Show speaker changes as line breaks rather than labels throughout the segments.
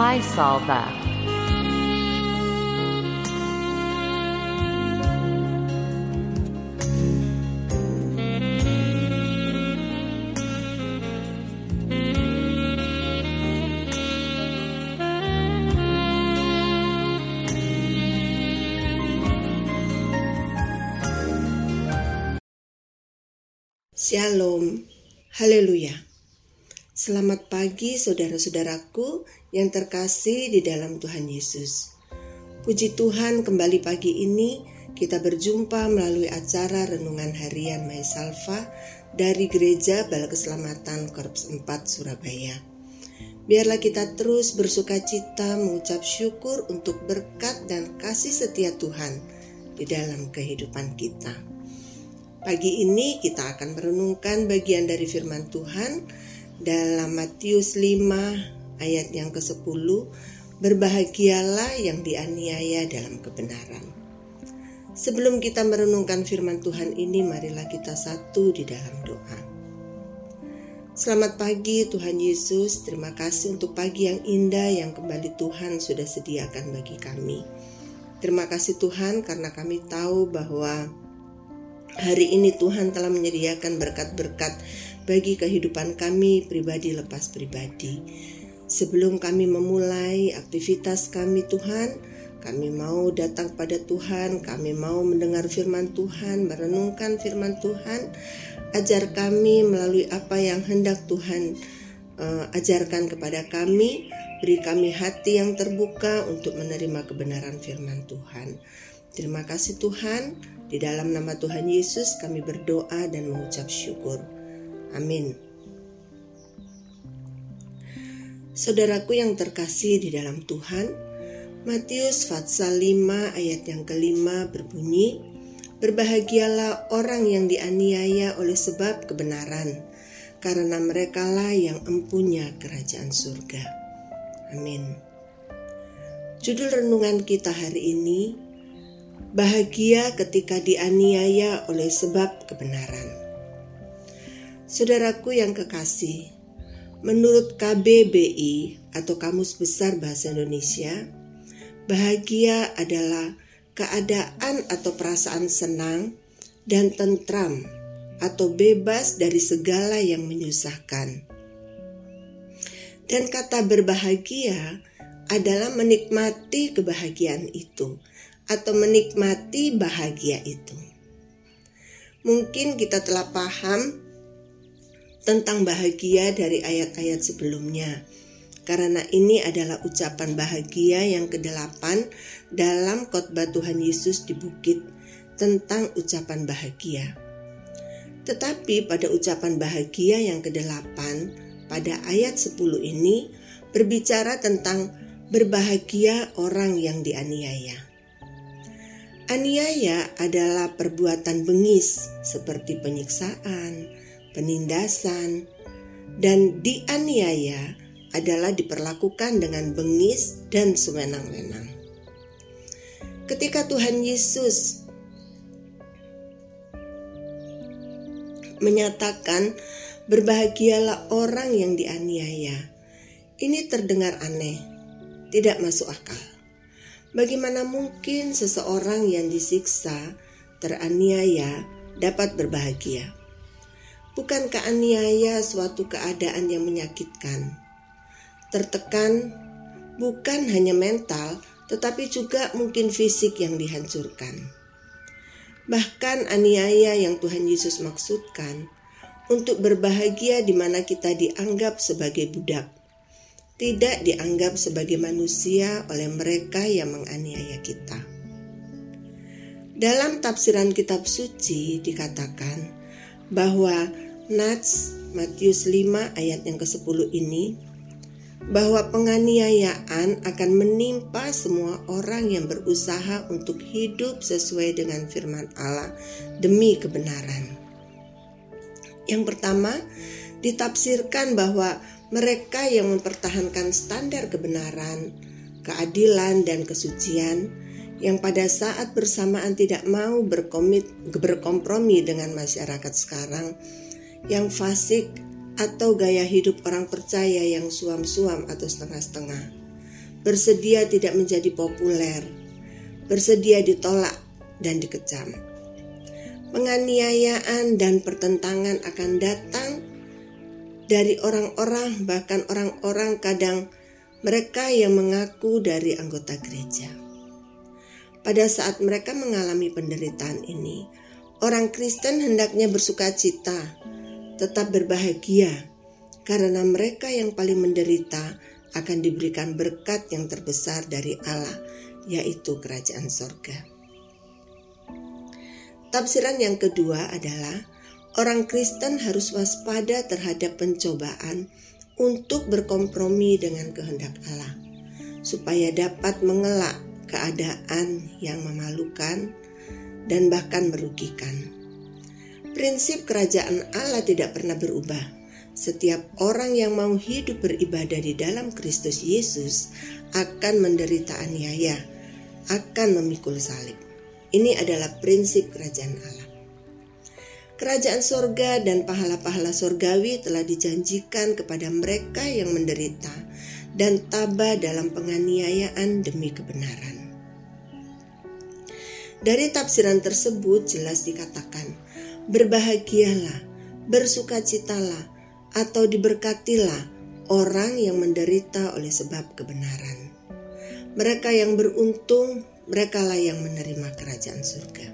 MySolver.
Shalom. Hallelujah. Selamat pagi saudara-saudaraku yang terkasih di dalam Tuhan Yesus. Puji Tuhan kembali pagi ini kita berjumpa melalui acara Renungan Harian Mai Salva dari Gereja Bala Keselamatan Korps 4 Surabaya. Biarlah kita terus bersuka cita mengucap syukur untuk berkat dan kasih setia Tuhan di dalam kehidupan kita. Pagi ini kita akan merenungkan bagian dari firman Tuhan dalam Matius 5 ayat yang ke-10 Berbahagialah yang dianiaya dalam kebenaran. Sebelum kita merenungkan firman Tuhan ini, marilah kita satu di dalam doa. Selamat pagi Tuhan Yesus, terima kasih untuk pagi yang indah yang kembali Tuhan sudah sediakan bagi kami. Terima kasih Tuhan karena kami tahu bahwa Hari ini Tuhan telah menyediakan berkat-berkat bagi kehidupan kami pribadi lepas pribadi. Sebelum kami memulai aktivitas kami Tuhan, kami mau datang pada Tuhan, kami mau mendengar firman Tuhan, merenungkan firman Tuhan. Ajar kami melalui apa yang hendak Tuhan uh, ajarkan kepada kami. Beri kami hati yang terbuka untuk menerima kebenaran firman Tuhan. Terima kasih Tuhan. Di dalam nama Tuhan Yesus kami berdoa dan mengucap syukur. Amin. Saudaraku yang terkasih di dalam Tuhan, Matius Fatsal 5 ayat yang kelima berbunyi, Berbahagialah orang yang dianiaya oleh sebab kebenaran, karena merekalah yang empunya kerajaan surga. Amin. Judul renungan kita hari ini bahagia ketika dianiaya oleh sebab kebenaran. Saudaraku yang kekasih, menurut KBBI atau Kamus Besar Bahasa Indonesia, bahagia adalah keadaan atau perasaan senang dan tentram atau bebas dari segala yang menyusahkan. Dan kata berbahagia adalah menikmati kebahagiaan itu atau menikmati bahagia itu. Mungkin kita telah paham tentang bahagia dari ayat-ayat sebelumnya, karena ini adalah ucapan bahagia yang kedelapan dalam khotbah Tuhan Yesus di bukit tentang ucapan bahagia. Tetapi pada ucapan bahagia yang kedelapan pada ayat 10 ini berbicara tentang berbahagia orang yang dianiaya. Aniaya adalah perbuatan bengis seperti penyiksaan, penindasan, dan dianiaya adalah diperlakukan dengan bengis dan sewenang-wenang. Ketika Tuhan Yesus menyatakan berbahagialah orang yang dianiaya, ini terdengar aneh, tidak masuk akal. Bagaimana mungkin seseorang yang disiksa, teraniaya, dapat berbahagia? Bukankah aniaya suatu keadaan yang menyakitkan? Tertekan bukan hanya mental, tetapi juga mungkin fisik yang dihancurkan. Bahkan aniaya yang Tuhan Yesus maksudkan untuk berbahagia di mana kita dianggap sebagai budak tidak dianggap sebagai manusia oleh mereka yang menganiaya kita. Dalam tafsiran kitab suci dikatakan bahwa Nats Matius 5 ayat yang ke-10 ini bahwa penganiayaan akan menimpa semua orang yang berusaha untuk hidup sesuai dengan firman Allah demi kebenaran. Yang pertama, ditafsirkan bahwa mereka yang mempertahankan standar kebenaran, keadilan, dan kesucian yang pada saat bersamaan tidak mau berkomit, berkompromi dengan masyarakat sekarang yang fasik atau gaya hidup orang percaya yang suam-suam atau setengah-setengah. bersedia tidak menjadi populer, bersedia ditolak dan dikecam. Penganiayaan dan pertentangan akan datang dari orang-orang, bahkan orang-orang kadang mereka yang mengaku dari anggota gereja. Pada saat mereka mengalami penderitaan ini, orang Kristen hendaknya bersuka cita, tetap berbahagia, karena mereka yang paling menderita akan diberikan berkat yang terbesar dari Allah, yaitu kerajaan sorga. Tafsiran yang kedua adalah orang Kristen harus waspada terhadap pencobaan untuk berkompromi dengan kehendak Allah, supaya dapat mengelak keadaan yang memalukan dan bahkan merugikan. Prinsip kerajaan Allah tidak pernah berubah. Setiap orang yang mau hidup beribadah di dalam Kristus Yesus akan menderita aniaya, akan memikul salib. Ini adalah prinsip kerajaan Allah. Kerajaan sorga dan pahala-pahala sorgawi telah dijanjikan kepada mereka yang menderita dan tabah dalam penganiayaan demi kebenaran. Dari tafsiran tersebut jelas dikatakan, berbahagialah, bersukacitalah, atau diberkatilah orang yang menderita oleh sebab kebenaran. Mereka yang beruntung, merekalah yang menerima kerajaan surga.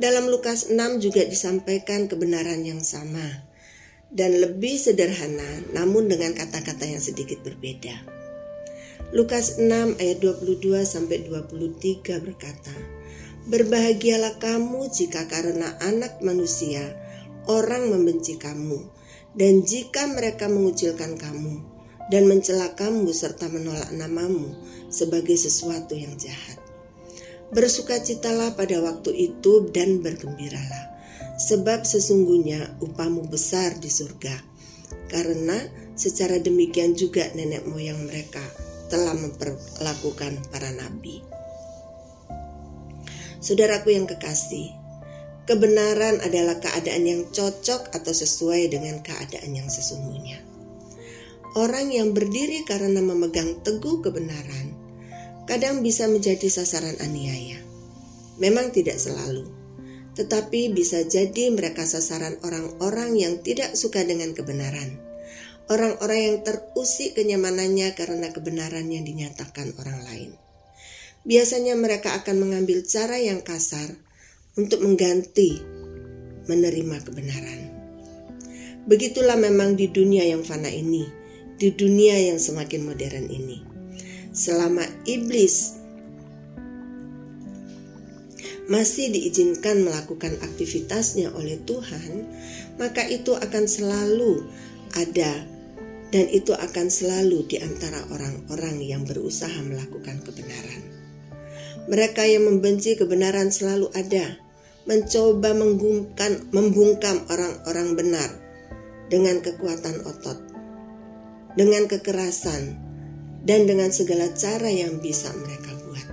Dalam Lukas 6 juga disampaikan kebenaran yang sama dan lebih sederhana namun dengan kata-kata yang sedikit berbeda. Lukas 6 ayat 22 sampai 23 berkata, Berbahagialah kamu jika karena anak manusia orang membenci kamu dan jika mereka mengucilkan kamu dan mencela kamu serta menolak namamu sebagai sesuatu yang jahat. Bersukacitalah pada waktu itu dan bergembiralah, sebab sesungguhnya upamu besar di surga. Karena secara demikian juga nenek moyang mereka telah memperlakukan para nabi. Saudaraku yang kekasih, kebenaran adalah keadaan yang cocok atau sesuai dengan keadaan yang sesungguhnya. Orang yang berdiri karena memegang teguh kebenaran kadang bisa menjadi sasaran aniaya. Memang tidak selalu, tetapi bisa jadi mereka sasaran orang-orang yang tidak suka dengan kebenaran. Orang-orang yang terusik kenyamanannya karena kebenaran yang dinyatakan orang lain. Biasanya mereka akan mengambil cara yang kasar untuk mengganti menerima kebenaran. Begitulah memang di dunia yang fana ini, di dunia yang semakin modern ini selama iblis masih diizinkan melakukan aktivitasnya oleh Tuhan, maka itu akan selalu ada dan itu akan selalu di antara orang-orang yang berusaha melakukan kebenaran. Mereka yang membenci kebenaran selalu ada, mencoba menggumkan, membungkam orang-orang benar dengan kekuatan otot, dengan kekerasan, dan dengan segala cara yang bisa mereka buat.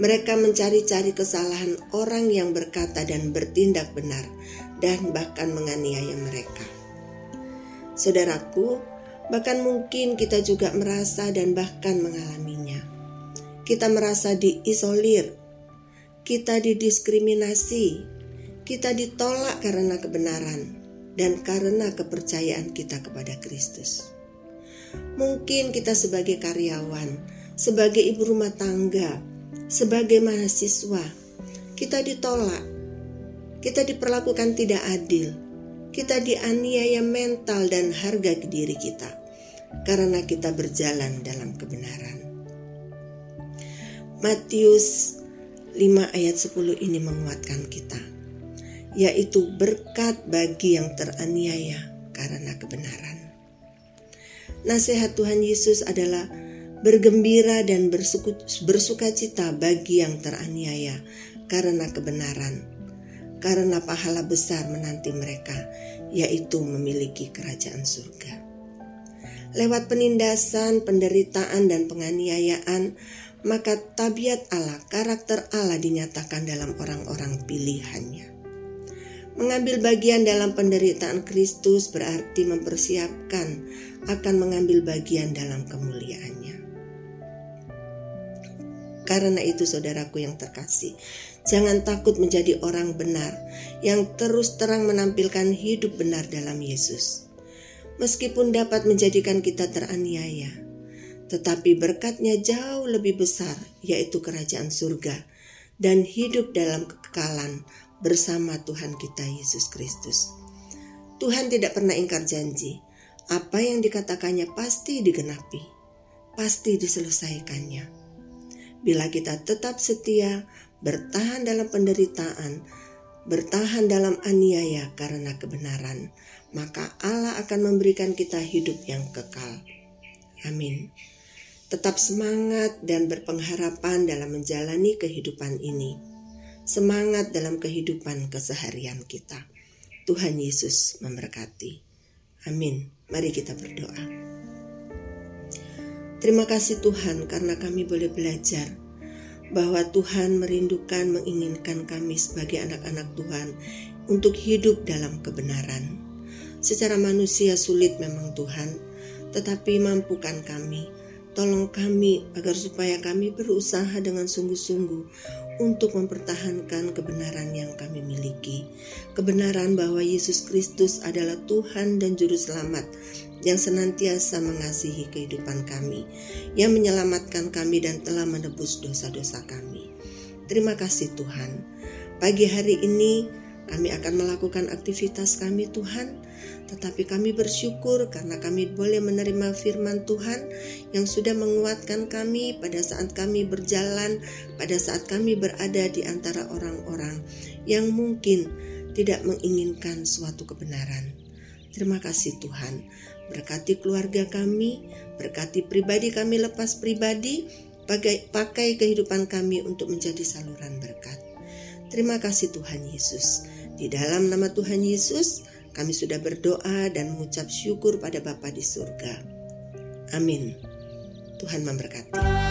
Mereka mencari-cari kesalahan orang yang berkata dan bertindak benar dan bahkan menganiaya mereka. Saudaraku, bahkan mungkin kita juga merasa dan bahkan mengalaminya. Kita merasa diisolir, kita didiskriminasi, kita ditolak karena kebenaran dan karena kepercayaan kita kepada Kristus. Mungkin kita sebagai karyawan, sebagai ibu rumah tangga, sebagai mahasiswa, kita ditolak, kita diperlakukan tidak adil, kita dianiaya mental dan harga diri kita karena kita berjalan dalam kebenaran. Matius 5 ayat 10 ini menguatkan kita, yaitu berkat bagi yang teraniaya karena kebenaran. Nasihat Tuhan Yesus adalah bergembira dan bersuka cita bagi yang teraniaya karena kebenaran, karena pahala besar menanti mereka, yaitu memiliki kerajaan surga. Lewat penindasan, penderitaan, dan penganiayaan, maka tabiat Allah, karakter Allah dinyatakan dalam orang-orang pilihannya. Mengambil bagian dalam penderitaan Kristus berarti mempersiapkan akan mengambil bagian dalam kemuliaannya. Karena itu saudaraku yang terkasih, jangan takut menjadi orang benar yang terus terang menampilkan hidup benar dalam Yesus. Meskipun dapat menjadikan kita teraniaya, tetapi berkatnya jauh lebih besar, yaitu kerajaan surga dan hidup dalam kekekalan bersama Tuhan kita Yesus Kristus. Tuhan tidak pernah ingkar janji. Apa yang dikatakannya pasti digenapi, pasti diselesaikannya. Bila kita tetap setia, bertahan dalam penderitaan, bertahan dalam aniaya karena kebenaran, maka Allah akan memberikan kita hidup yang kekal. Amin. Tetap semangat dan berpengharapan dalam menjalani kehidupan ini. Semangat dalam kehidupan keseharian kita. Tuhan Yesus memberkati. Amin. Mari kita berdoa. Terima kasih Tuhan karena kami boleh belajar bahwa Tuhan merindukan menginginkan kami sebagai anak-anak Tuhan untuk hidup dalam kebenaran. Secara manusia sulit memang Tuhan, tetapi mampukan kami. Tolong kami agar supaya kami berusaha dengan sungguh-sungguh untuk mempertahankan kebenaran yang kami miliki. Kebenaran bahwa Yesus Kristus adalah Tuhan dan Juru Selamat yang senantiasa mengasihi kehidupan kami, yang menyelamatkan kami dan telah menebus dosa-dosa kami. Terima kasih Tuhan. Pagi hari ini kami akan melakukan aktivitas kami Tuhan, tetapi kami bersyukur karena kami boleh menerima firman Tuhan yang sudah menguatkan kami pada saat kami berjalan, pada saat kami berada di antara orang-orang yang mungkin tidak menginginkan suatu kebenaran. Terima kasih Tuhan. Berkati keluarga kami, berkati pribadi kami lepas pribadi, pakai, kehidupan kami untuk menjadi saluran berkat. Terima kasih Tuhan Yesus. Di dalam nama Tuhan Yesus, kami sudah berdoa dan mengucap syukur pada Bapa di surga. Amin. Tuhan memberkati.